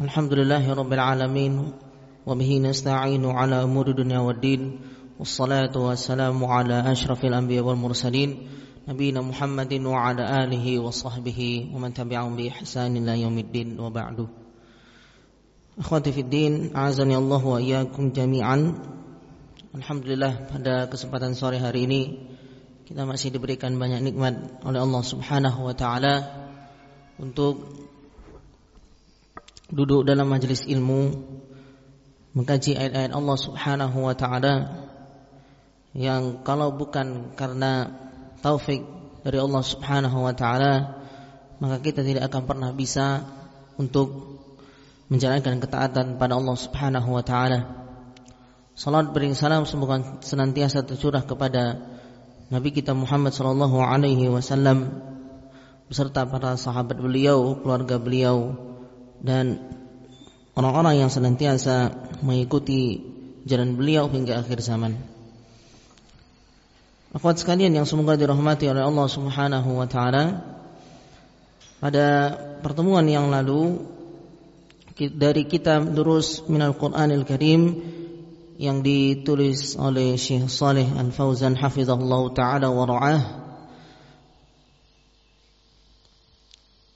الحمد لله رب العالمين وبه نستعين على أمور الدنيا والدين والصلاة والسلام على أشرف الأنبياء والمرسلين نبينا محمد وعلى آله وصحبه ومن تبعهم بإحسان إلى يوم الدين وبعد Akhwati fi din, azani Allah wa iyyakum jami'an. Alhamdulillah pada kesempatan sore hari ini kita masih diberikan banyak nikmat oleh Allah Subhanahu wa taala untuk duduk dalam majelis ilmu mengkaji ayat-ayat Allah Subhanahu wa taala yang kalau bukan karena taufik dari Allah Subhanahu wa taala maka kita tidak akan pernah bisa untuk menjalankan ketaatan pada Allah Subhanahu wa taala. Salat bering salam semoga senantiasa tercurah kepada Nabi kita Muhammad sallallahu alaihi wasallam beserta para sahabat beliau, keluarga beliau dan orang-orang yang senantiasa mengikuti jalan beliau hingga akhir zaman. Akhwat sekalian yang semoga dirahmati oleh Allah Subhanahu wa taala. Pada pertemuan yang lalu dari kitab Durus Minal Qur'anil Karim yang ditulis oleh Syekh Saleh Al-Fauzan hafizahullah taala wa ra'ah.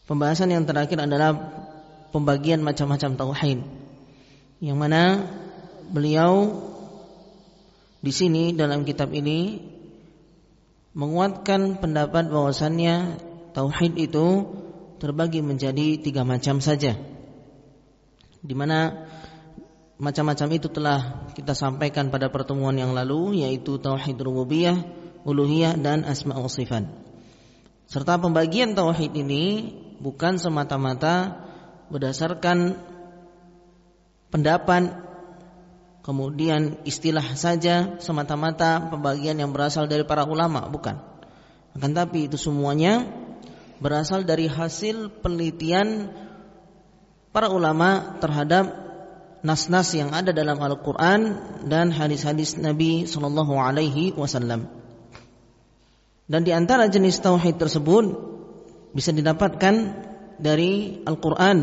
Pembahasan yang terakhir adalah pembagian macam-macam tauhid. Yang mana beliau di sini dalam kitab ini menguatkan pendapat bahwasannya tauhid itu terbagi menjadi tiga macam saja di mana macam-macam itu telah kita sampaikan pada pertemuan yang lalu yaitu tauhid rububiyah, uluhiyah dan asma wa sifat. Serta pembagian tauhid ini bukan semata-mata berdasarkan pendapat kemudian istilah saja semata-mata pembagian yang berasal dari para ulama, bukan. Akan tapi itu semuanya berasal dari hasil penelitian para ulama terhadap nas-nas yang ada dalam Al-Quran dan hadis-hadis Nabi Sallallahu Alaihi Wasallam. Dan di antara jenis tauhid tersebut bisa didapatkan dari Al-Quran.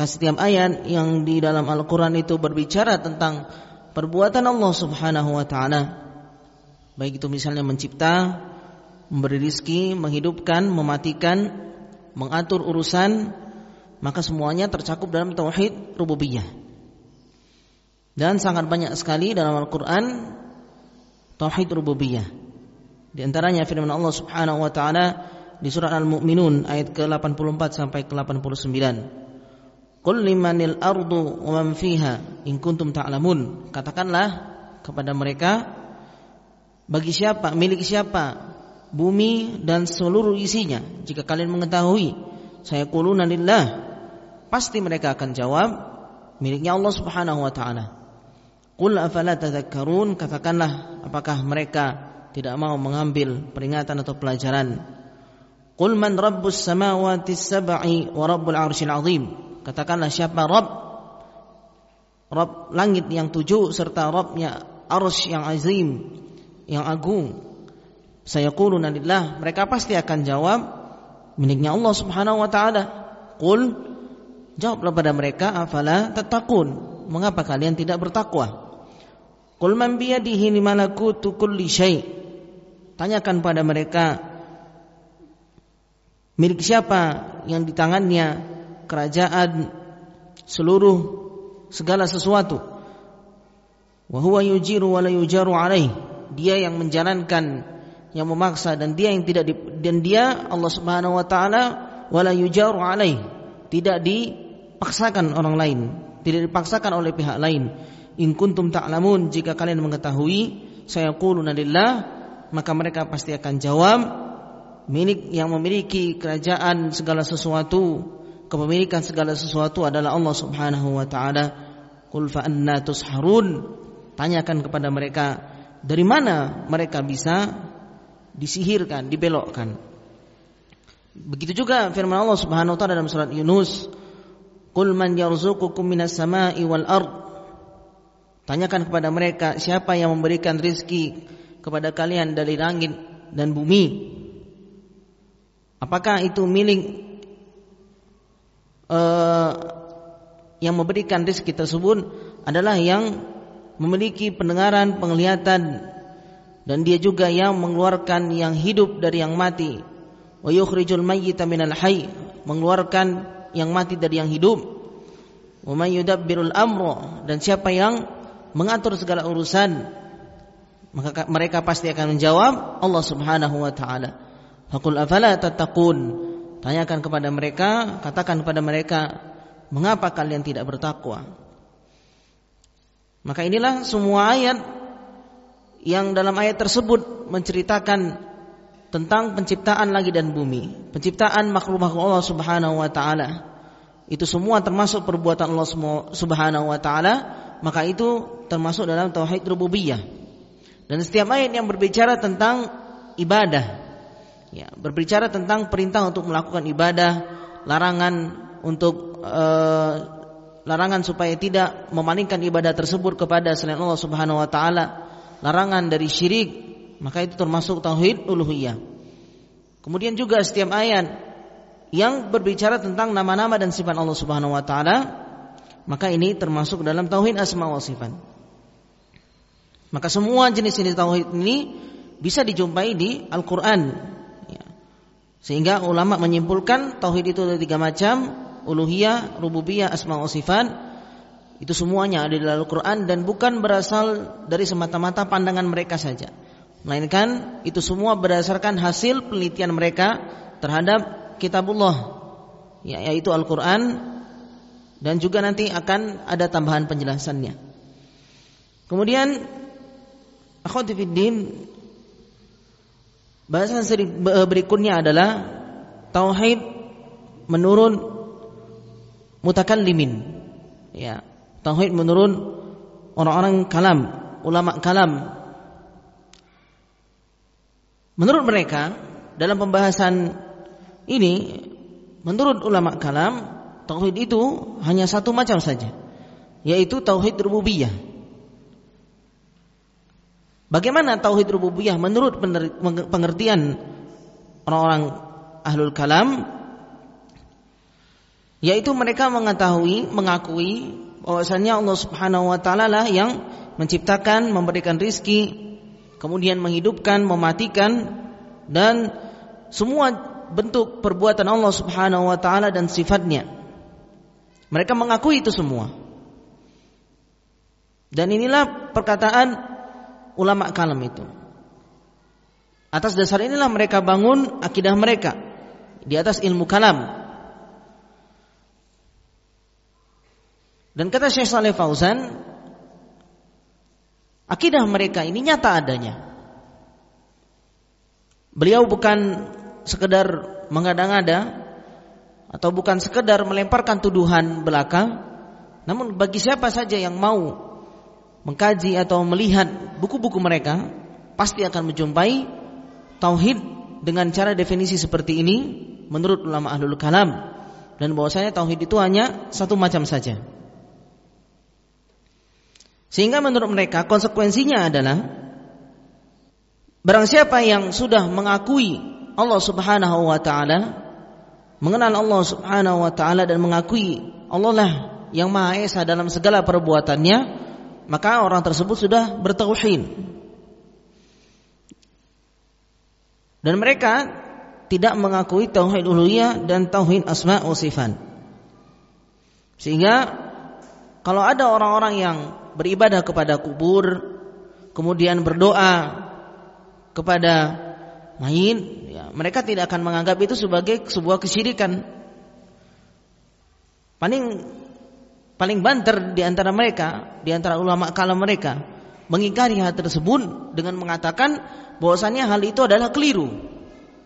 Setiap ayat yang di dalam Al-Quran itu berbicara tentang perbuatan Allah Subhanahu Wa Taala, baik itu misalnya mencipta, memberi rizki, menghidupkan, mematikan, mengatur urusan, maka semuanya tercakup dalam tauhid rububiyah. Dan sangat banyak sekali dalam Al-Qur'an tauhid rububiyah. Di antaranya firman Allah Subhanahu wa taala di surat Al-Mu'minun ayat ke-84 sampai ke-89. Qul limanil ardu wa man fiha in kuntum ta'lamun. Katakanlah kepada mereka bagi siapa, milik siapa bumi dan seluruh isinya jika kalian mengetahui. Saya quluna lillah Pasti mereka akan jawab miliknya Allah Subhanahu wa taala. Qul afala tadhakkarun? Katakanlah apakah mereka tidak mau mengambil peringatan atau pelajaran? Qul man rabbus samawati sab'i wa rabbul arsyil azim? Katakanlah siapa Rabb Rabb langit yang tujuh serta Rabbnya arsy yang azim yang agung. Saya quluna lillah, mereka pasti akan jawab miliknya Allah Subhanahu wa taala. Qul Jawablah pada mereka, afala tatakun? Mengapa kalian tidak bertakwa? Qul man biyadihi malakutu kulli syai. Tanyakan pada mereka milik siapa yang di tangannya kerajaan seluruh segala sesuatu. Wa huwa yujiru wa la yujaru alaih. Dia yang menjalankan yang memaksa dan dia yang tidak di, dan dia Allah Subhanahu wa taala wala yujaru alaih tidak dipaksakan orang lain, tidak dipaksakan oleh pihak lain. In kuntum ta'lamun jika kalian mengetahui saya quluna lillah maka mereka pasti akan jawab milik yang memiliki kerajaan segala sesuatu kepemilikan segala sesuatu adalah Allah Subhanahu wa taala. Qul fa anna? Tanyakan kepada mereka dari mana mereka bisa disihirkan, dibelokkan. Begitu juga firman Allah Subhanahu wa taala dalam surat Yunus, "Qul man yarzuqukum minas sama'i wal ard?" Tanyakan kepada mereka, siapa yang memberikan rizki kepada kalian dari langit dan bumi? Apakah itu milik uh, yang memberikan rezeki tersebut adalah yang memiliki pendengaran, penglihatan dan dia juga yang mengeluarkan yang hidup dari yang mati. Wa yukhrijul mayyita minal hayy, mengeluarkan yang mati dari yang hidup. Wa may yudabbirul amra dan siapa yang mengatur segala urusan maka mereka pasti akan menjawab Allah Subhanahu wa taala. Faqul afala tattaqun? Tanyakan kepada mereka, katakan kepada mereka, mengapa kalian tidak bertakwa? Maka inilah semua ayat yang dalam ayat tersebut menceritakan tentang penciptaan langit dan bumi, penciptaan makhluk-makhluk Allah Subhanahu wa taala. Itu semua termasuk perbuatan Allah Subhanahu wa taala, maka itu termasuk dalam tauhid rububiyah. Dan setiap ayat yang berbicara tentang ibadah, ya, berbicara tentang perintah untuk melakukan ibadah, larangan untuk uh, larangan supaya tidak memalingkan ibadah tersebut kepada selain Allah Subhanahu wa taala, larangan dari syirik, maka itu termasuk tauhid uluhiyah. Kemudian juga setiap ayat yang berbicara tentang nama-nama dan sifat Allah Subhanahu wa taala, maka ini termasuk dalam tauhid asma wa sifat. Maka semua jenis-jenis tauhid ini bisa dijumpai di Al-Quran. Sehingga ulama menyimpulkan tauhid itu ada tiga macam, uluhiyah, rububiyah, asma wa sifat. Itu semuanya ada di dalam Al-Quran dan bukan berasal dari semata-mata pandangan mereka saja. Melainkan itu semua berdasarkan hasil penelitian mereka terhadap kitabullah ya, yaitu Al-Quran dan juga nanti akan ada tambahan penjelasannya. Kemudian Akhwati fiddin Bahasan berikutnya adalah Tauhid menurun Mutakallimin. Ya Tauhid menurun Orang-orang kalam Ulama kalam. Menurut mereka Dalam pembahasan ini Menurut ulama kalam Tauhid itu hanya satu macam saja Yaitu Tauhid Rububiyah Bagaimana tauhid rububiyah menurut pengertian orang-orang ahlul kalam? Yaitu mereka mengetahui, mengakui bahwasanya Allah Subhanahu wa taala lah yang menciptakan, memberikan rizki, kemudian menghidupkan, mematikan dan semua bentuk perbuatan Allah Subhanahu wa taala dan sifatnya. Mereka mengakui itu semua. Dan inilah perkataan ulama kalam itu. Atas dasar inilah mereka bangun akidah mereka di atas ilmu kalam. Dan kata Syekh Saleh Fauzan, akidah mereka ini nyata adanya. Beliau bukan sekedar mengada-ngada atau bukan sekedar melemparkan tuduhan belaka, namun bagi siapa saja yang mau mengkaji atau melihat buku-buku mereka pasti akan menjumpai tauhid dengan cara definisi seperti ini menurut ulama ahlul kalam dan bahwasanya tauhid itu hanya satu macam saja. Sehingga menurut mereka konsekuensinya adalah barang siapa yang sudah mengakui Allah Subhanahu wa taala, mengenal Allah Subhanahu wa taala dan mengakui Allah lah yang Maha Esa dalam segala perbuatannya, maka orang tersebut sudah bertauhid. Dan mereka tidak mengakui tauhid uluhiyah dan tauhid asma wa sifat. Sehingga kalau ada orang-orang yang beribadah kepada kubur, kemudian berdoa kepada mayit, ya, mereka tidak akan menganggap itu sebagai sebuah kesyirikan. Paling paling banter di antara mereka, di antara ulama kalam mereka, mengingkari hal tersebut dengan mengatakan bahwasanya hal itu adalah keliru,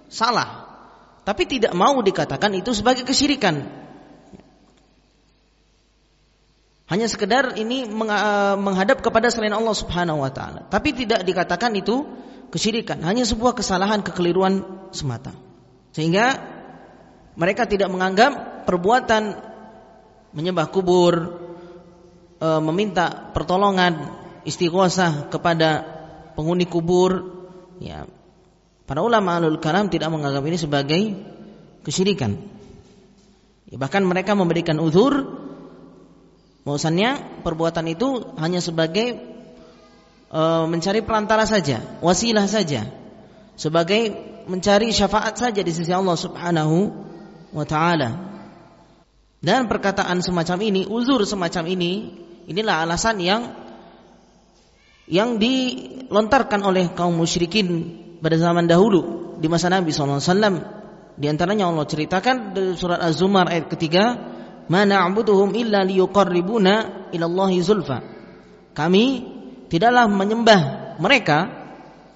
salah. Tapi tidak mau dikatakan itu sebagai kesyirikan. Hanya sekedar ini eh, menghadap kepada selain Allah Subhanahu wa taala. Tapi tidak dikatakan itu kesyirikan, hanya sebuah kesalahan kekeliruan semata. Sehingga mereka tidak menganggap perbuatan menyembah kubur, e, meminta pertolongan, istighosah kepada penghuni kubur, ya. Para ulama alul kalam tidak menganggap ini sebagai kesyirikan. Ya, bahkan mereka memberikan uzur Bahwasannya perbuatan itu hanya sebagai e, mencari perantara saja, wasilah saja, sebagai mencari syafaat saja di sisi Allah Subhanahu wa taala. Dan perkataan semacam ini, uzur semacam ini, inilah alasan yang yang dilontarkan oleh kaum musyrikin pada zaman dahulu di masa Nabi SAW. Di antaranya Allah ceritakan di surat Az-Zumar ayat ketiga, "Mana na'buduhum illa liyuqarribuna ila Allahi zulfa." Kami tidaklah menyembah mereka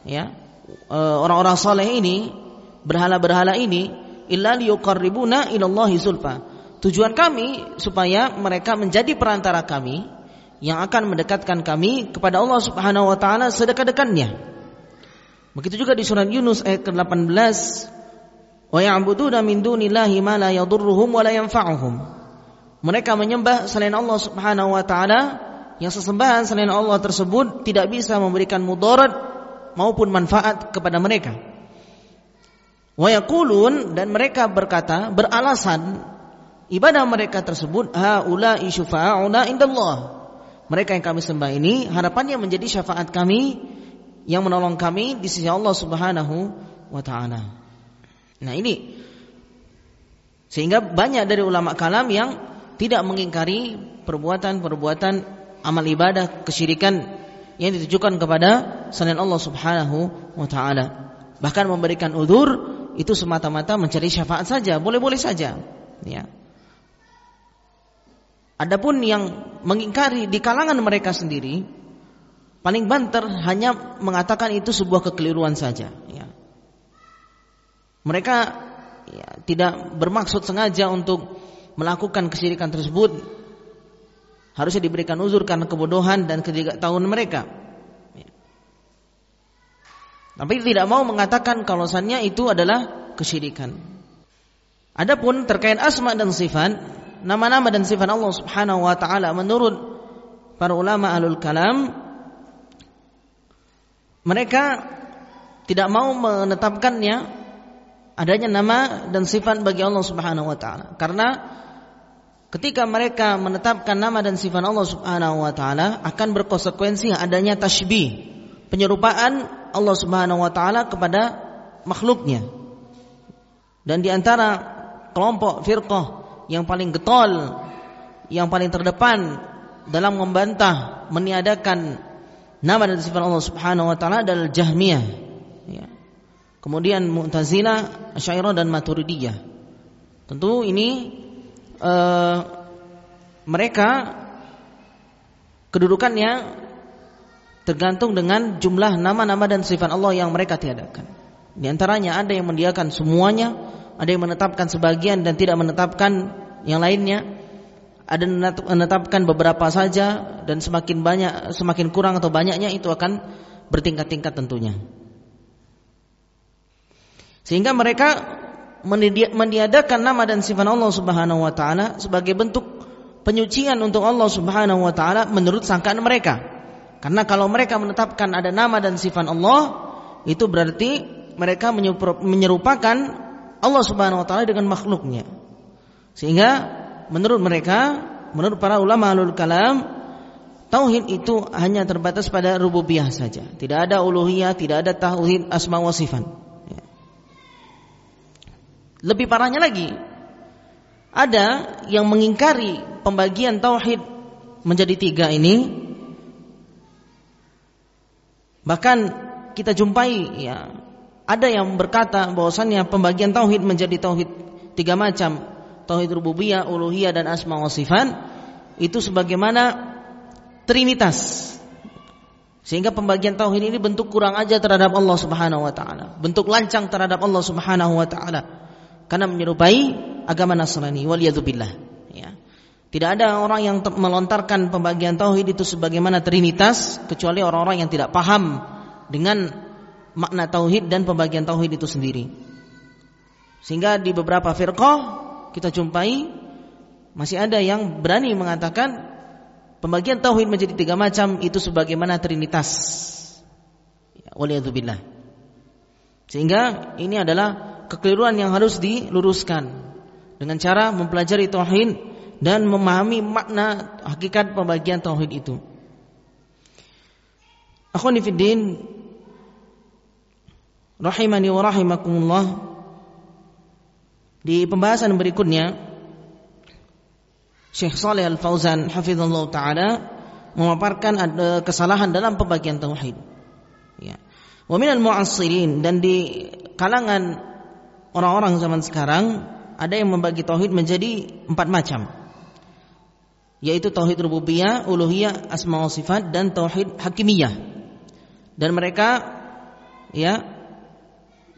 ya e, orang-orang saleh ini berhala-berhala ini illa liyuqarribuna ila Allahi zulfa. Tujuan kami supaya mereka menjadi perantara kami yang akan mendekatkan kami kepada Allah Subhanahu wa taala sedekat-dekatnya. Begitu juga di surat Yunus ayat ke-18, "Wa ya'buduna min dunillahi ma la yadurruhum wa la yanfa'uhum." Mereka menyembah selain Allah Subhanahu wa taala yang sesembahan selain Allah tersebut tidak bisa memberikan mudarat maupun manfaat kepada mereka. Wa yaqulun dan mereka berkata beralasan ibadah mereka tersebut haula'i syufa'una indallah. Mereka yang kami sembah ini harapannya menjadi syafaat kami yang menolong kami di sisi Allah Subhanahu wa taala. Nah, ini sehingga banyak dari ulama kalam yang tidak mengingkari perbuatan-perbuatan amal ibadah kesyirikan yang ditujukan kepada selain Allah Subhanahu wa taala. Bahkan memberikan udur itu semata-mata mencari syafaat saja, boleh-boleh saja, ya. Adapun yang mengingkari di kalangan mereka sendiri paling banter hanya mengatakan itu sebuah kekeliruan saja. Ya. Mereka ya, tidak bermaksud sengaja untuk melakukan kesyirikan tersebut. Harusnya diberikan uzur karena kebodohan dan ketidaktahuan mereka. Ya. Tapi tidak mau mengatakan kalosannya itu adalah kesyirikan. Adapun terkait asma dan sifat, nama-nama dan sifat Allah Subhanahu wa taala menurut para ulama alul kalam mereka tidak mau menetapkannya adanya nama dan sifat bagi Allah Subhanahu wa taala. Karena ketika mereka menetapkan nama dan sifat Allah Subhanahu wa taala akan berkonsekuensi adanya tasybih, penyerupaan Allah Subhanahu wa taala kepada makhluknya. Dan di antara kelompok firqah yang paling getol, yang paling terdepan dalam membantah, meniadakan nama dan sifat Allah Subhanahu wa taala adalah Jahmiyah. Ya. Kemudian Mu'tazilah, Asy'ariyah dan Maturidiyah. Tentu ini uh, mereka kedudukannya tergantung dengan jumlah nama-nama dan sifat Allah yang mereka tiadakan. Di antaranya ada yang mendiakan semuanya, ada yang menetapkan sebagian dan tidak menetapkan yang lainnya ada menetapkan beberapa saja dan semakin banyak semakin kurang atau banyaknya itu akan bertingkat-tingkat tentunya. Sehingga mereka meniadakan nama dan sifat Allah Subhanahu wa taala sebagai bentuk penyucian untuk Allah Subhanahu wa taala menurut sangkaan mereka. Karena kalau mereka menetapkan ada nama dan sifat Allah, itu berarti mereka menyerupakan Allah Subhanahu wa taala dengan makhluknya. Sehingga menurut mereka, menurut para ulama alul kalam, tauhid itu hanya terbatas pada rububiyah saja. Tidak ada uluhiyah, tidak ada tauhid asma wa sifat. Ya. Lebih parahnya lagi, ada yang mengingkari pembagian tauhid menjadi tiga ini. Bahkan kita jumpai ya, ada yang berkata bahwasannya pembagian tauhid menjadi tauhid tiga macam tauhid rububiyah, uluhiyah dan asma wa sifat itu sebagaimana trinitas. Sehingga pembagian tauhid ini bentuk kurang aja terhadap Allah Subhanahu wa taala, bentuk lancang terhadap Allah Subhanahu wa taala. Karena menyerupai agama Nasrani waliyadzubillah ya. Tidak ada orang yang melontarkan pembagian tauhid itu sebagaimana trinitas kecuali orang-orang yang tidak paham dengan makna tauhid dan pembagian tauhid itu sendiri. Sehingga di beberapa firqah kita jumpai masih ada yang berani mengatakan pembagian tauhid menjadi tiga macam itu sebagaimana trinitas. Ya, waliyadzubillah. Sehingga ini adalah kekeliruan yang harus diluruskan dengan cara mempelajari tauhid dan memahami makna hakikat pembagian tauhid itu. Akhwani fiddin rahimani wa rahimakumullah di pembahasan berikutnya Syekh Saleh Al-Fauzan hafizallahu taala memaparkan ada kesalahan dalam pembagian tauhid. Ya. Wa minal mu'assirin dan di kalangan orang-orang zaman sekarang ada yang membagi tauhid menjadi empat macam. Yaitu tauhid rububiyah, uluhiyah, asma wa sifat dan tauhid hakimiyah. Dan mereka ya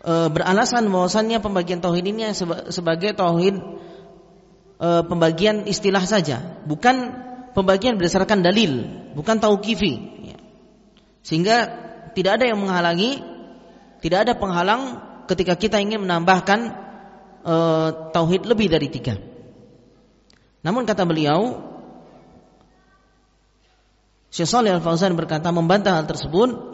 e, beralasan bahwasannya pembagian tauhid ini sebagai tauhid e, pembagian istilah saja, bukan pembagian berdasarkan dalil, bukan tauqifi. Ya. Sehingga tidak ada yang menghalangi, tidak ada penghalang ketika kita ingin menambahkan e, tauhid lebih dari tiga. Namun kata beliau, Shalih Al Fauzan berkata membantah hal tersebut.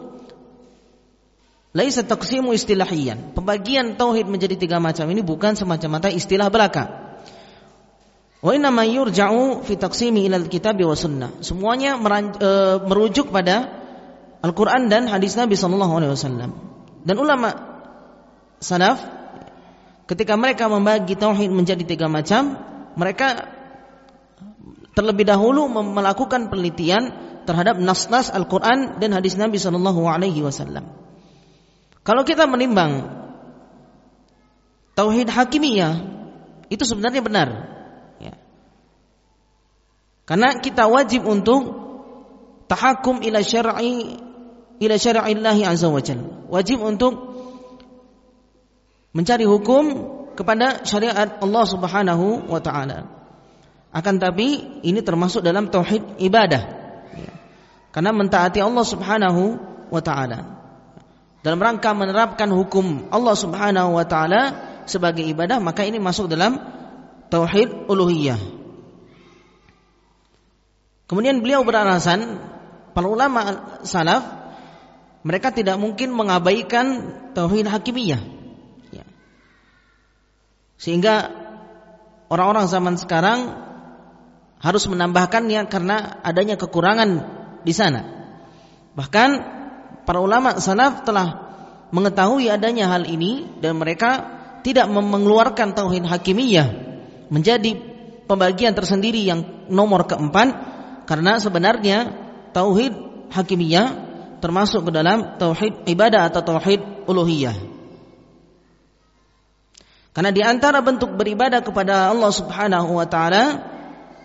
Laisa taqsimu istilahiyan. Pembagian tauhid menjadi tiga macam ini bukan semacam-mata istilah belaka. Wa inna ma yurja'u fi taqsimi ila al-kitab wa sunnah. Semuanya e, merujuk pada Al-Quran dan hadis Nabi Sallallahu Alaihi Wasallam. Dan ulama salaf ketika mereka membagi tauhid menjadi tiga macam, mereka terlebih dahulu melakukan penelitian terhadap nas-nas Al-Quran dan hadis Nabi Sallallahu Alaihi Wasallam. Kalau kita menimbang tauhid hakimiyah itu sebenarnya benar, ya. karena kita wajib untuk tahakum ila syar'i ila syara'illahi azza wa jalla. Wajib untuk mencari hukum kepada syariat Allah Subhanahu wa taala. Akan tapi ini termasuk dalam tauhid ibadah. Ya. Karena mentaati Allah Subhanahu wa taala. Dalam rangka menerapkan hukum Allah Subhanahu wa taala sebagai ibadah, maka ini masuk dalam tauhid uluhiyah. Kemudian beliau beralasan para ulama salaf mereka tidak mungkin mengabaikan tauhid hakimiyah. Ya. Sehingga orang-orang zaman sekarang harus menambahkannya karena adanya kekurangan di sana. Bahkan para ulama salaf telah mengetahui adanya hal ini dan mereka tidak mengeluarkan tauhid hakimiyah menjadi pembagian tersendiri yang nomor keempat karena sebenarnya tauhid hakimiyah termasuk ke dalam tauhid ibadah atau tauhid uluhiyah. Karena di antara bentuk beribadah kepada Allah Subhanahu wa taala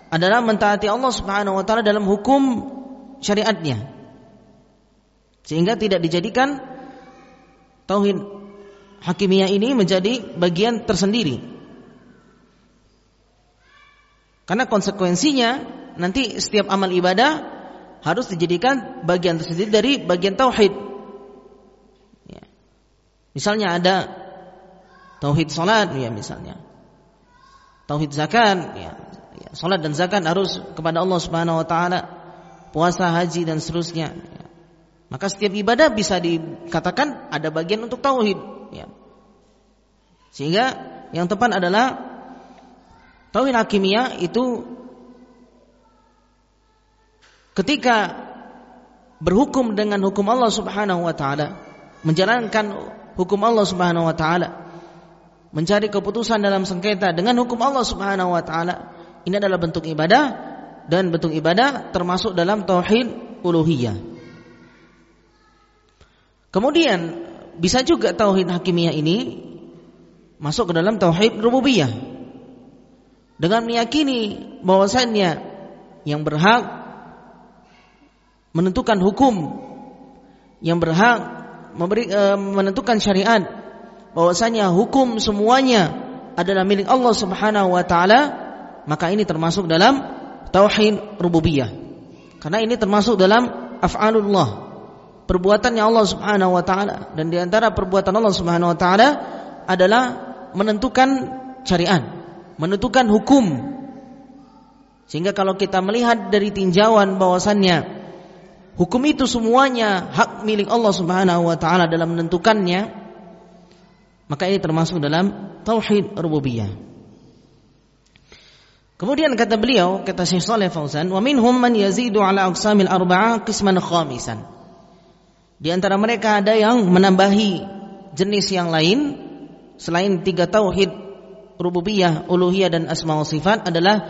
adalah mentaati Allah Subhanahu wa taala dalam hukum syariatnya. Sehingga tidak dijadikan tauhid hakimiyah ini menjadi bagian tersendiri. Karena konsekuensinya nanti setiap amal ibadah harus dijadikan bagian tersendiri dari bagian tauhid. Ya. Misalnya ada tauhid salat ya misalnya. Tauhid zakat ya. ya. Salat dan zakat harus kepada Allah Subhanahu wa taala. Puasa, haji dan seterusnya. Maka setiap ibadah bisa dikatakan ada bagian untuk tauhid ya. Sehingga yang tepat adalah tauhid hakimiyah itu ketika berhukum dengan hukum Allah Subhanahu wa taala, menjalankan hukum Allah Subhanahu wa taala, mencari keputusan dalam sengketa dengan hukum Allah Subhanahu wa taala, ini adalah bentuk ibadah dan bentuk ibadah termasuk dalam tauhid uluhiyah. Kemudian bisa juga tauhid hakimiyah ini masuk ke dalam tauhid rububiyah. Dengan meyakini bahwasannya yang berhak menentukan hukum yang berhak memberi, e, menentukan syariat bahwasanya hukum semuanya adalah milik Allah Subhanahu wa taala maka ini termasuk dalam tauhid rububiyah karena ini termasuk dalam af'alullah perbuatannya Allah Subhanahu wa taala. Dan di antara perbuatan Allah Subhanahu wa taala adalah menentukan syariat menentukan hukum. Sehingga kalau kita melihat dari tinjauan bahwasannya hukum itu semuanya hak milik Allah Subhanahu wa taala dalam menentukannya maka ini termasuk dalam tauhid rububiyah. Kemudian kata beliau, kata Syekh Saleh Fauzan, "Wa minhum man yazidu ala aqsamil arba'ah qisman khamisan." Di antara mereka ada yang menambahi jenis yang lain selain tiga tauhid rububiyah, uluhiyah dan asma sifat adalah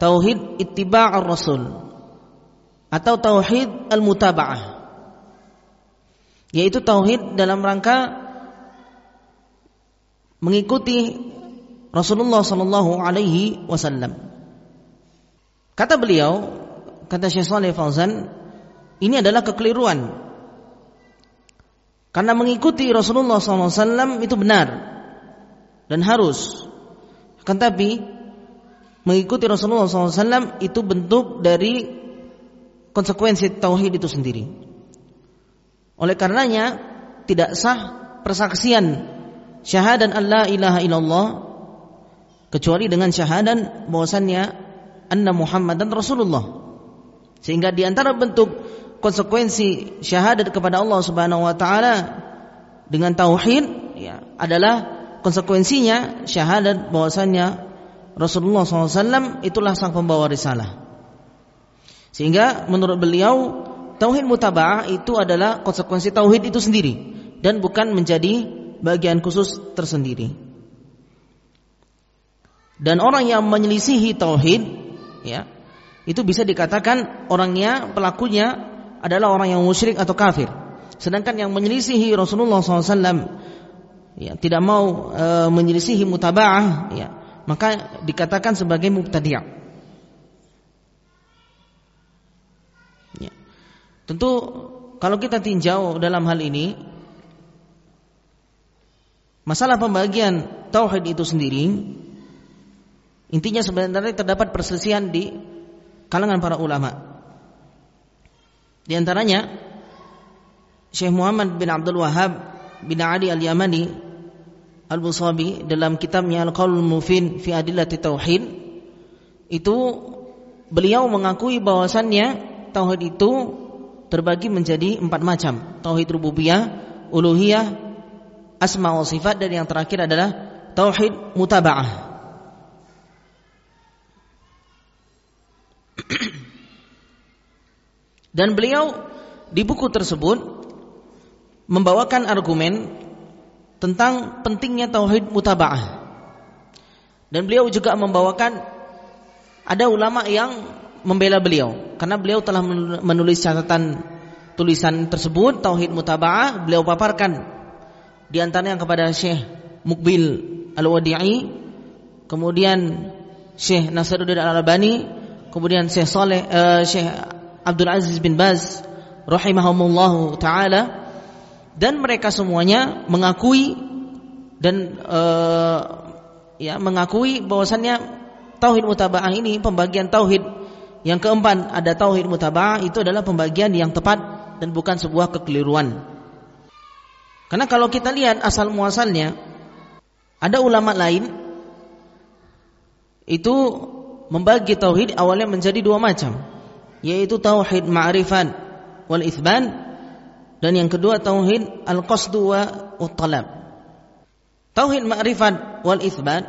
tauhid ittiba' rasul atau tauhid al-mutaba'ah. Yaitu tauhid dalam rangka mengikuti Rasulullah sallallahu alaihi wasallam. Kata beliau, kata Syekh Saleh Fauzan, ini adalah kekeliruan. Karena mengikuti Rasulullah SAW itu benar dan harus. Akan tapi mengikuti Rasulullah SAW itu bentuk dari konsekuensi tauhid itu sendiri. Oleh karenanya tidak sah persaksian syahadat Allah ilaha illallah kecuali dengan syahadat bahwasannya anna Muhammadan Rasulullah. Sehingga di antara bentuk konsekuensi syahadat kepada Allah Subhanahu wa taala dengan tauhid ya adalah konsekuensinya syahadat bahwasannya Rasulullah SAW itulah sang pembawa risalah. Sehingga menurut beliau tauhid mutaba'ah itu adalah konsekuensi tauhid itu sendiri dan bukan menjadi bagian khusus tersendiri. Dan orang yang menyelisihi tauhid ya, itu bisa dikatakan orangnya pelakunya adalah orang yang musyrik atau kafir. Sedangkan yang menyelisihi Rasulullah SAW ya, tidak mau e, menyelisihi mutaba'ah ya, maka dikatakan sebagai mubtadi'. Ya. Tentu kalau kita tinjau dalam hal ini masalah pembagian tauhid itu sendiri Intinya sebenarnya terdapat perselisihan di kalangan para ulama. Di antaranya Syekh Muhammad bin Abdul Wahab bin Ali Al-Yamani Al-Busabi dalam kitabnya Al-Qaul Mufin fi Adillati Tauhid itu beliau mengakui bahwasannya tauhid itu terbagi menjadi empat macam. Tauhid rububiyah, uluhiyah, asma wa sifat dan yang terakhir adalah tauhid mutaba'ah Dan beliau di buku tersebut membawakan argumen tentang pentingnya tauhid mutaba'ah. Dan beliau juga membawakan ada ulama yang membela beliau karena beliau telah menulis catatan tulisan tersebut tauhid mutaba'ah beliau paparkan di antaranya kepada Syekh Mukbil Al-Wadi'i kemudian Syekh Nasruddin Al-Albani kemudian Syekh Saleh uh, Syekh Abdul Aziz bin Baz rahimahumullah taala. Dan mereka semuanya mengakui dan uh, ya mengakui bahwasannya tauhid mutaba'ah ini pembagian tauhid yang keempat. Ada tauhid mutaba'ah itu adalah pembagian yang tepat dan bukan sebuah kekeliruan. Karena kalau kita lihat asal muasalnya ada ulama lain itu membagi tauhid awalnya menjadi dua macam yaitu tauhid ma'rifat wal itsban dan yang kedua tauhid al-qasdu wa talab. Tauhid ma'rifat wal itsban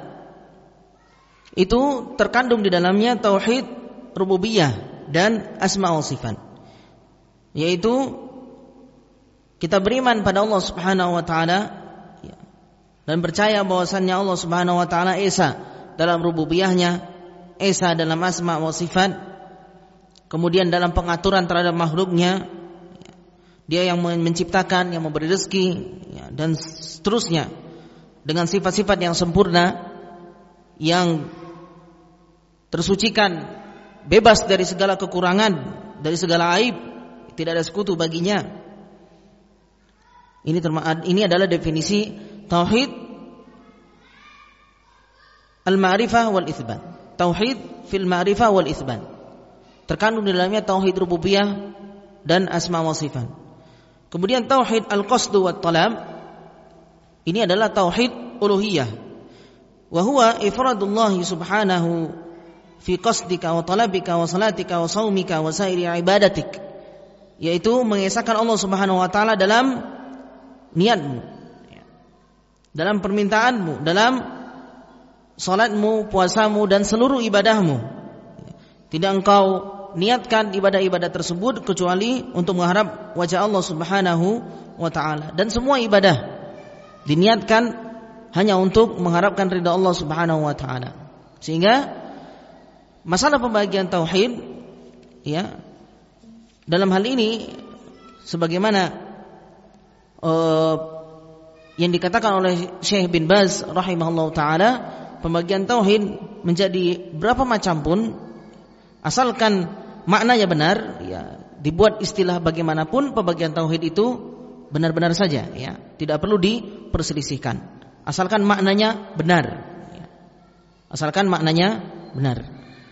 itu terkandung di dalamnya tauhid rububiyah dan asma wa sifat. Yaitu kita beriman pada Allah Subhanahu wa taala dan percaya bahwasannya Allah Subhanahu wa taala esa dalam rububiyahnya, esa dalam asma wa sifat kemudian dalam pengaturan terhadap makhluknya dia yang menciptakan, yang memberi rezeki ya, dan seterusnya. Dengan sifat-sifat yang sempurna yang tersucikan bebas dari segala kekurangan dari segala aib tidak ada sekutu baginya. Ini ini adalah definisi tauhid al-ma'rifah wal itsbat tauhid fil ma'rifah wal itsbat terkandung di dalamnya tauhid rububiyah dan asma wa sifat. Kemudian tauhid al-qasdu wa talab ini adalah tauhid uluhiyah. Wa huwa ifradullah subhanahu fi qasdika wa talabika wa salatika wa saumika wa sairi ibadatik. Yaitu mengesahkan Allah Subhanahu wa taala dalam niatmu. Dalam permintaanmu, dalam salatmu, puasamu dan seluruh ibadahmu. Tidak engkau niatkan ibadah-ibadah tersebut kecuali untuk mengharap wajah Allah Subhanahu wa taala dan semua ibadah diniatkan hanya untuk mengharapkan ridha Allah Subhanahu wa taala. Sehingga masalah pembagian tauhid ya dalam hal ini sebagaimana uh, yang dikatakan oleh Syekh bin Baz rahimahullah taala pembagian tauhid menjadi berapa macam pun asalkan maknanya benar ya. Dibuat istilah bagaimanapun pembagian tauhid itu benar-benar saja ya. Tidak perlu diperselisihkan. Asalkan maknanya benar ya. asalkan maknanya benar.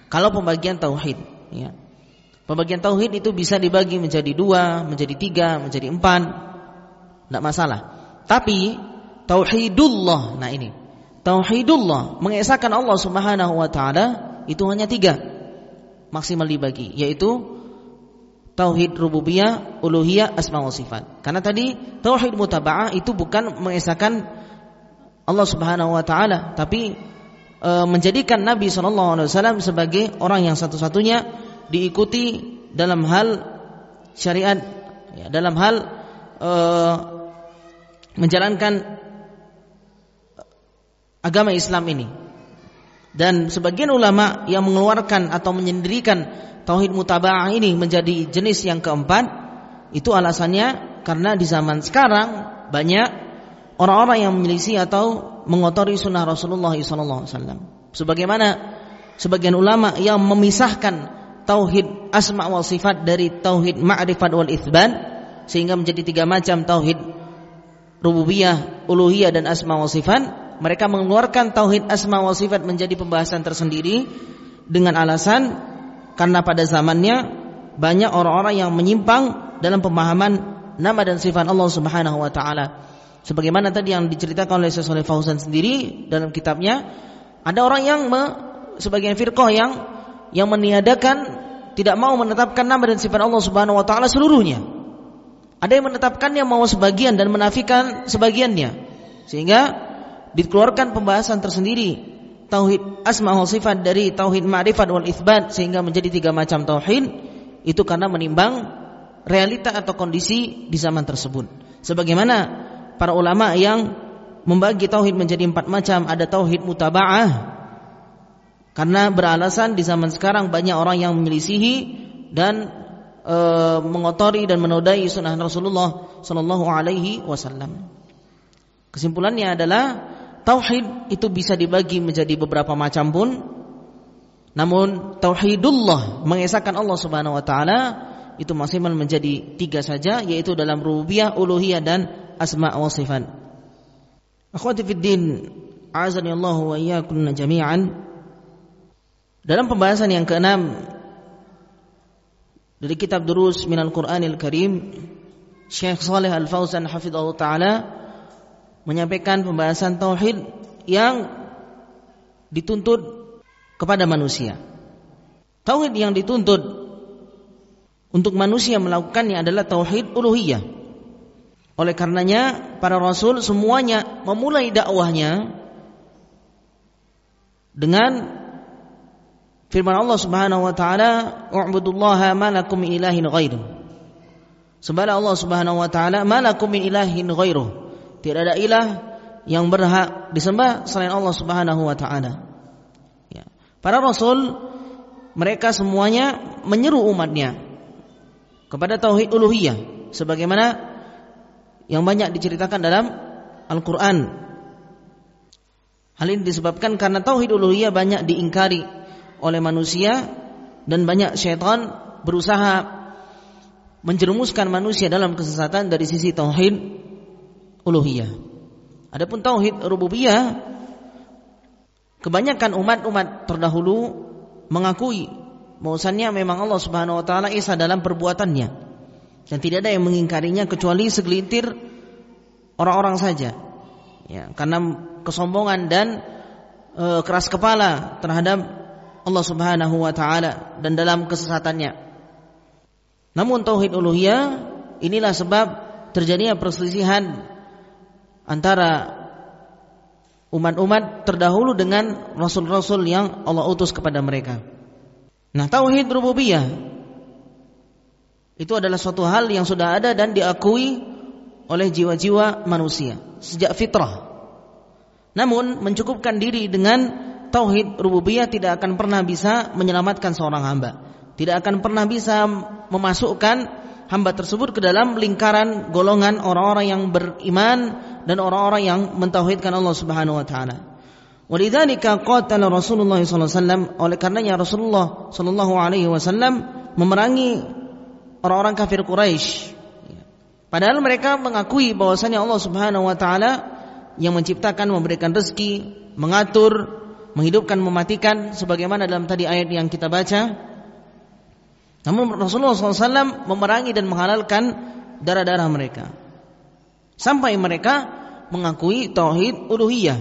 Kalau pembagian tauhid ya. Pembagian tauhid itu bisa dibagi menjadi dua menjadi tiga menjadi empat. Tidak masalah. Tapi tauhidullah nah ini. Tauhidullah mengesahkan Allah Subhanahu wa taala itu hanya tiga maksimal dibagi yaitu tauhid rububiyah, uluhiyah, asma wa sifat. Karena tadi tauhid mutaba'ah itu bukan mengesahkan Allah Subhanahu wa taala, tapi e, menjadikan Nabi sallallahu alaihi wasallam sebagai orang yang satu-satunya diikuti dalam hal syariat ya, dalam hal e, menjalankan agama Islam ini. Dan sebagian ulama yang mengeluarkan atau menyendirikan tauhid mutaba'ah ini menjadi jenis yang keempat, itu alasannya karena di zaman sekarang banyak orang-orang yang menyelisih atau mengotori sunnah Rasulullah SAW. Sebagaimana sebagian ulama yang memisahkan tauhid asma wal sifat dari tauhid ma'rifat wal itsban sehingga menjadi tiga macam tauhid rububiyah, uluhiyah dan asma wal sifat mereka mengeluarkan tauhid asma wa sifat menjadi pembahasan tersendiri dengan alasan karena pada zamannya banyak orang-orang yang menyimpang dalam pemahaman nama dan sifat Allah Subhanahu wa taala. Sebagaimana tadi yang diceritakan oleh Syekh Saleh Fauzan sendiri dalam kitabnya, ada orang yang me, sebagian firqah yang yang meniadakan tidak mau menetapkan nama dan sifat Allah Subhanahu wa taala seluruhnya. Ada yang menetapkannya mau sebagian dan menafikan sebagiannya. Sehingga dikeluarkan pembahasan tersendiri tauhid asma wa sifat dari tauhid ma'rifat wal itsbat sehingga menjadi tiga macam tauhid itu karena menimbang realita atau kondisi di zaman tersebut. Sebagaimana para ulama yang membagi tauhid menjadi empat macam, ada tauhid mutaba'ah karena beralasan di zaman sekarang banyak orang yang menyelisihi dan e, mengotori dan menodai sunnah Rasulullah Sallallahu Alaihi Wasallam. Kesimpulannya adalah tauhid itu bisa dibagi menjadi beberapa macam pun. Namun tauhidullah mengesahkan Allah Subhanahu wa taala itu maksimal menjadi tiga saja yaitu dalam rububiyah, uluhiyah dan asma wa sifat. Akhwati fid din, azani Allah wa iyyakum jami'an. Dalam pembahasan yang keenam dari kitab Durus Minal Qur'anil Karim, Syekh Saleh Al-Fauzan hafizahullah taala menyampaikan pembahasan tauhid yang dituntut kepada manusia. Tauhid yang dituntut untuk manusia melakukannya adalah tauhid uluhiyah. Oleh karenanya para rasul semuanya memulai dakwahnya dengan firman Allah Subhanahu wa taala, "U'budullaha ma lakum min ilahin ghairuh." Sembahlah Allah Subhanahu wa taala, "Ma lakum min ilahin ghairuh." Tidak ada ilah yang berhak disembah selain Allah Subhanahu wa taala. Ya. Para rasul mereka semuanya menyeru umatnya kepada tauhid uluhiyah sebagaimana yang banyak diceritakan dalam Al-Qur'an. Hal ini disebabkan karena tauhid uluhiyah banyak diingkari oleh manusia dan banyak syaitan berusaha menjerumuskan manusia dalam kesesatan dari sisi tauhid uluhiyah. Adapun tauhid rububiyah kebanyakan umat-umat terdahulu mengakui bahwasannya memang Allah Subhanahu wa taala dalam perbuatannya dan tidak ada yang mengingkarinya kecuali segelintir orang-orang saja. Ya, karena kesombongan dan e, keras kepala terhadap Allah Subhanahu wa taala dan dalam kesesatannya. Namun tauhid uluhiyah inilah sebab terjadinya perselisihan antara umat-umat terdahulu dengan rasul-rasul yang Allah utus kepada mereka. Nah, tauhid rububiyah itu adalah suatu hal yang sudah ada dan diakui oleh jiwa-jiwa manusia sejak fitrah. Namun mencukupkan diri dengan tauhid rububiyah tidak akan pernah bisa menyelamatkan seorang hamba. Tidak akan pernah bisa memasukkan hamba tersebut ke dalam lingkaran golongan orang-orang yang beriman dan orang-orang yang mentauhidkan Allah Subhanahu wa taala. Walidzalika qatala Rasulullah sallallahu alaihi wasallam oleh karenanya Rasulullah sallallahu alaihi wasallam memerangi orang-orang kafir Quraisy. Padahal mereka mengakui bahwasanya Allah Subhanahu wa taala yang menciptakan, memberikan rezeki, mengatur, menghidupkan, mematikan sebagaimana dalam tadi ayat yang kita baca. Namun Rasulullah SAW memerangi dan menghalalkan darah-darah mereka. Sampai mereka mengakui tauhid uluhiyah.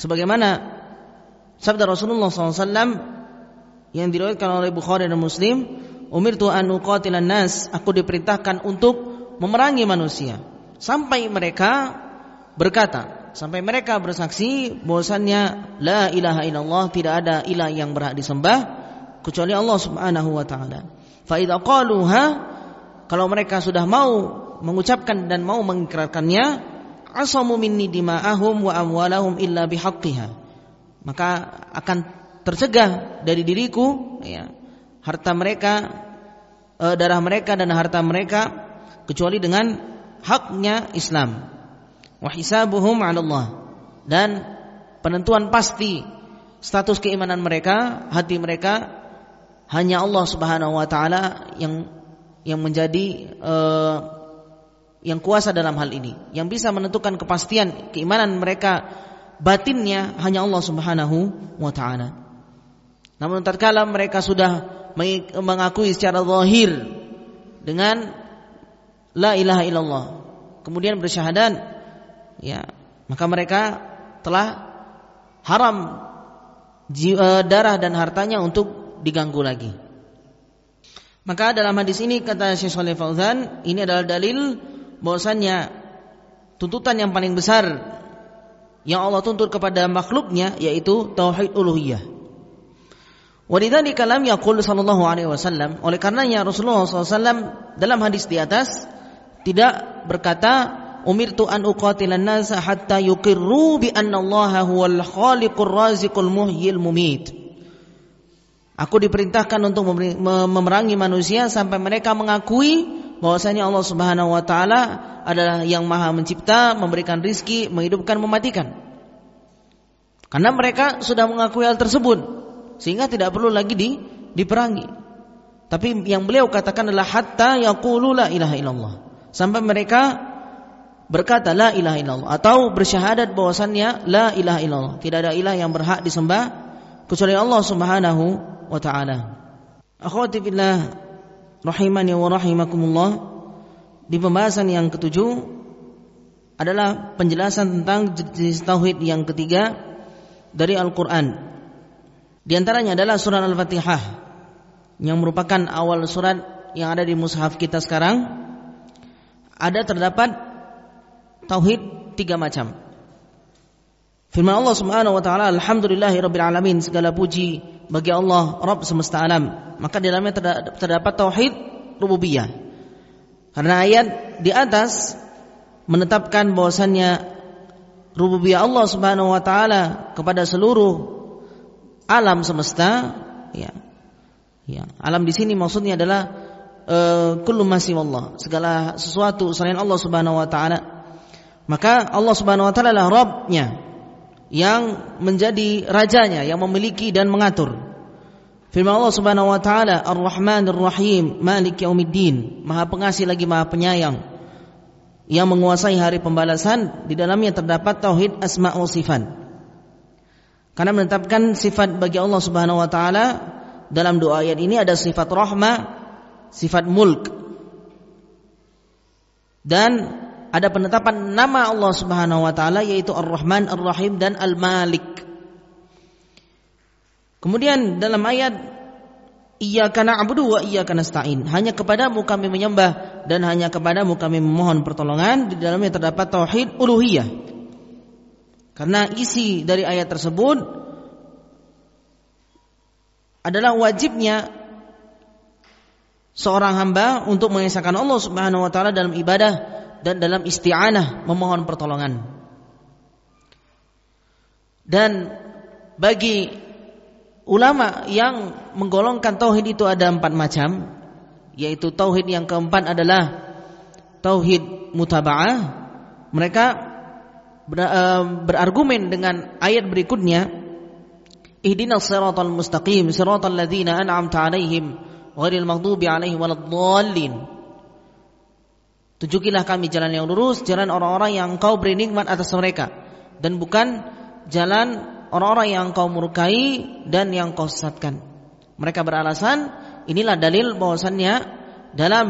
Sebagaimana sabda Rasulullah SAW yang diriwayatkan oleh Bukhari dan Muslim, "Umirtu an uqatilan nas," aku diperintahkan untuk memerangi manusia. Sampai mereka berkata, sampai mereka bersaksi bahwasannya la ilaha illallah tidak ada ilah yang berhak disembah kecuali Allah Subhanahu wa taala. Fa idza kalau mereka sudah mau mengucapkan dan mau mengikrarkannya asamu minni dima'ahum wa amwalahum illa bihaqqiha. Maka akan tercegah dari diriku ya, harta mereka e, darah mereka dan harta mereka kecuali dengan haknya Islam. Wa hisabuhum 'ala Allah. Dan penentuan pasti status keimanan mereka, hati mereka hanya Allah Subhanahu wa taala yang yang menjadi uh, yang kuasa dalam hal ini, yang bisa menentukan kepastian keimanan mereka batinnya hanya Allah Subhanahu wa taala. Namun tatkala mereka sudah mengakui secara zahir dengan la ilaha illallah, kemudian bersyahadat, ya, maka mereka telah haram eh, darah dan hartanya untuk diganggu lagi. Maka dalam hadis ini kata Syekh Saleh Fauzan, ini adalah dalil bahwasannya tuntutan yang paling besar yang Allah tuntut kepada makhluknya yaitu tauhid uluhiyah. Walidzalika lam yaqul sallallahu alaihi wasallam oleh karenanya Rasulullah SAW dalam hadis di atas tidak berkata umirtu an uqatilan nasa hatta yuqirru bi anna Allah huwal khaliqur raziqul muhyil mumit. Aku diperintahkan untuk memerangi manusia sampai mereka mengakui bahwasanya Allah Subhanahu wa taala adalah yang Maha Mencipta, memberikan rizki, menghidupkan, mematikan. Karena mereka sudah mengakui hal tersebut sehingga tidak perlu lagi di, diperangi. Tapi yang beliau katakan adalah hatta yaqulu la ilaha illallah. Sampai mereka berkata la ilaha illallah atau bersyahadat bahwasannya la ilaha illallah. Tidak ada ilah yang berhak disembah kecuali Allah Subhanahu wa taala. Akhwati rahimani wa rahimakumullah di pembahasan yang ketujuh adalah penjelasan tentang jenis tauhid yang ketiga dari Al-Qur'an. Di antaranya adalah surah Al-Fatihah yang merupakan awal surat yang ada di mushaf kita sekarang. Ada terdapat tauhid tiga macam. Firman Allah Subhanahu wa taala, "Alhamdulillahirabbil alamin." Segala puji bagi Allah Rabb semesta alam maka di dalamnya terdapat tauhid rububiyah. Karena ayat di atas menetapkan bahwasannya rububiyah Allah Subhanahu wa taala kepada seluruh alam semesta. Ya. Ya. Alam di sini maksudnya adalah uh, kullu Allah segala sesuatu selain Allah Subhanahu wa taala. Maka Allah Subhanahu wa taala adalah Rabbnya yang menjadi rajanya yang memiliki dan mengatur. Firman Allah Subhanahu wa taala Ar-Rahman Ar-Rahim Malik Yaumiddin Maha pengasih lagi Maha penyayang yang menguasai hari pembalasan di dalamnya terdapat tauhid asma wa sifat. Karena menetapkan sifat bagi Allah Subhanahu wa taala dalam doa ayat ini ada sifat rahmah, sifat mulk. Dan ada penetapan nama Allah Subhanahu wa taala yaitu Ar-Rahman, Ar-Rahim dan Al-Malik. Kemudian dalam ayat Iyyaka na'budu wa iyyaka nasta'in. Hanya kepadamu kami menyembah dan hanya kepadamu kami memohon pertolongan. Di dalamnya terdapat tauhid uluhiyah. Karena isi dari ayat tersebut adalah wajibnya seorang hamba untuk mengesahkan Allah Subhanahu wa taala dalam ibadah dan dalam isti'anah memohon pertolongan. Dan bagi ulama yang menggolongkan tauhid itu ada empat macam, yaitu tauhid yang keempat adalah tauhid mutaba'ah. Mereka eh, berargumen dengan ayat berikutnya, Ihdinas siratal mustaqim, siratal ladzina an'amta 'alaihim ghairil maghdubi alaihim waladdallin. Tunjukilah kami jalan yang lurus, jalan orang-orang yang engkau beri nikmat atas mereka dan bukan jalan orang-orang yang engkau murkai dan yang kau sesatkan. Mereka beralasan inilah dalil bahwasannya dalam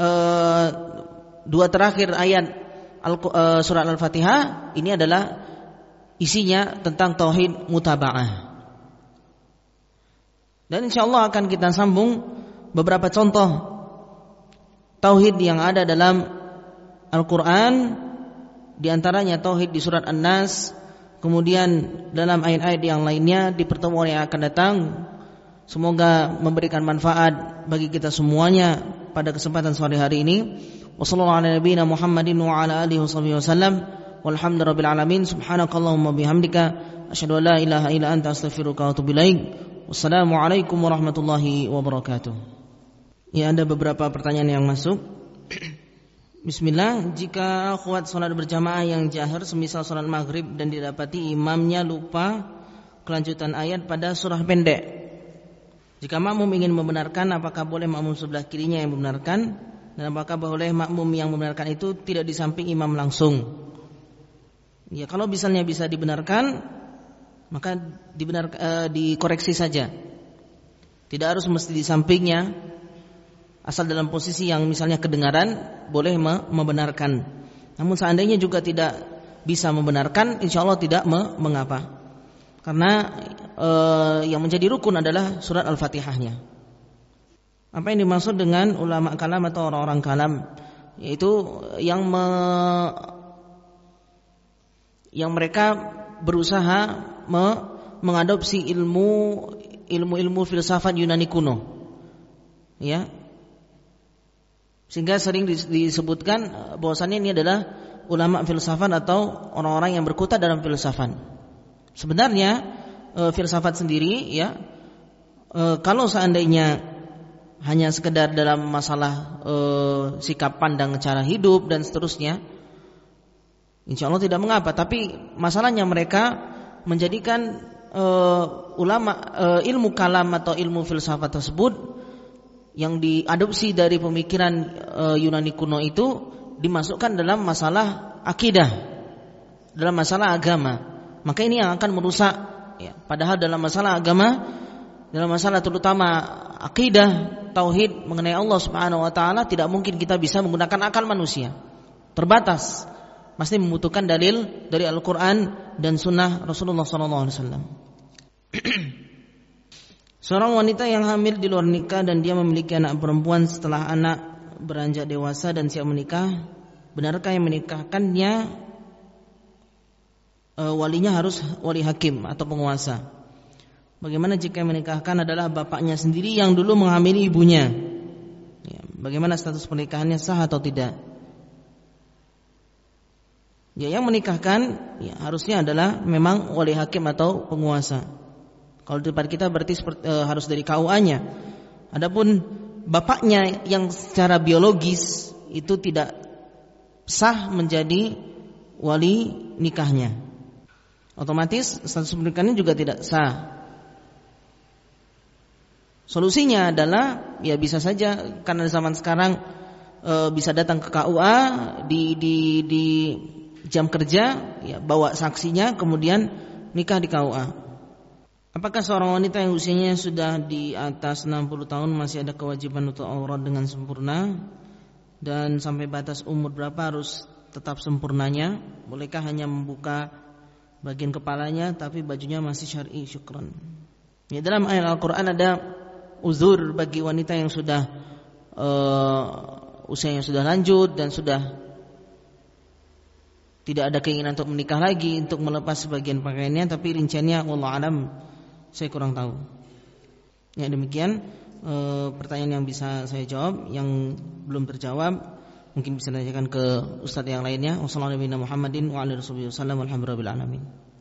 uh, dua terakhir ayat Al, uh, surat Al-Fatihah ini adalah isinya tentang tauhid mutaba'ah. Dan insya Allah akan kita sambung beberapa contoh tauhid yang ada dalam Al-Quran di antaranya tauhid di surat An-Nas kemudian dalam ayat-ayat yang lainnya di pertemuan yang akan datang. Semoga memberikan manfaat bagi kita semuanya pada kesempatan sore hari ini. Wassalamualaikum warahmatullahi wabarakatuh. Ya ada beberapa pertanyaan yang masuk. Bismillah, jika kuat sholat berjamaah yang jahar semisal sholat maghrib dan didapati imamnya lupa kelanjutan ayat pada surah pendek. Jika makmum ingin membenarkan, apakah boleh makmum sebelah kirinya yang membenarkan? Dan apakah boleh makmum yang membenarkan itu tidak di samping imam langsung? Ya kalau misalnya bisa dibenarkan, maka dibenar uh, dikoreksi saja. Tidak harus mesti di sampingnya. Asal dalam posisi yang misalnya kedengaran boleh membenarkan. Namun seandainya juga tidak bisa membenarkan, insya Allah tidak me mengapa. Karena uh, yang menjadi rukun adalah surat Al-Fatihahnya. Apa yang dimaksud dengan ulama kalam atau orang-orang kalam? Yaitu yang me, yang mereka berusaha me mengadopsi ilmu ilmu-ilmu filsafat Yunani kuno. Ya. Sehingga sering disebutkan eh, bahwasannya ini adalah ulama filsafat atau orang-orang yang berkutat dalam filsafat. Sebenarnya e, filsafat sendiri ya e, kalau seandainya hanya sekedar dalam masalah e, sikap pandang cara hidup dan seterusnya Insya Allah tidak mengapa Tapi masalahnya mereka menjadikan uh, ulama uh, ilmu kalam atau ilmu filsafat tersebut yang diadopsi dari pemikiran uh, Yunani kuno itu dimasukkan dalam masalah akidah, dalam masalah agama. Maka ini yang akan merusak ya, padahal dalam masalah agama dalam masalah terutama akidah, tauhid mengenai Allah Subhanahu wa taala tidak mungkin kita bisa menggunakan akal manusia. Terbatas pasti membutuhkan dalil dari Al-Quran dan Sunnah Rasulullah SAW. Seorang wanita yang hamil di luar nikah dan dia memiliki anak perempuan setelah anak beranjak dewasa dan siap menikah, benarkah yang menikahkannya e, walinya harus wali hakim atau penguasa? Bagaimana jika yang menikahkan adalah bapaknya sendiri yang dulu menghamili ibunya? Ya, bagaimana status pernikahannya sah atau tidak? Ya, yang menikahkan ya, harusnya adalah memang wali hakim atau penguasa. Kalau di tempat kita berarti seperti, e, harus dari KUA-nya. Adapun bapaknya yang secara biologis itu tidak sah menjadi wali nikahnya. Otomatis status pernikahannya juga tidak sah. Solusinya adalah ya bisa saja karena zaman sekarang e, bisa datang ke KUA di di di jam kerja, ya, bawa saksinya, kemudian nikah di KUA. Apakah seorang wanita yang usianya sudah di atas 60 tahun masih ada kewajiban untuk aurat dengan sempurna dan sampai batas umur berapa harus tetap sempurnanya? Bolehkah hanya membuka bagian kepalanya tapi bajunya masih syar'i syukran? Ya, dalam ayat Al-Qur'an ada uzur bagi wanita yang sudah uh, usianya sudah lanjut dan sudah tidak ada keinginan untuk menikah lagi untuk melepas sebagian pakaiannya tapi rinciannya Allah alam saya kurang tahu. Ya demikian e, pertanyaan yang bisa saya jawab yang belum terjawab mungkin bisa ditanyakan ke ustadz yang lainnya. Wassalamualaikum warahmatullahi wabarakatuh.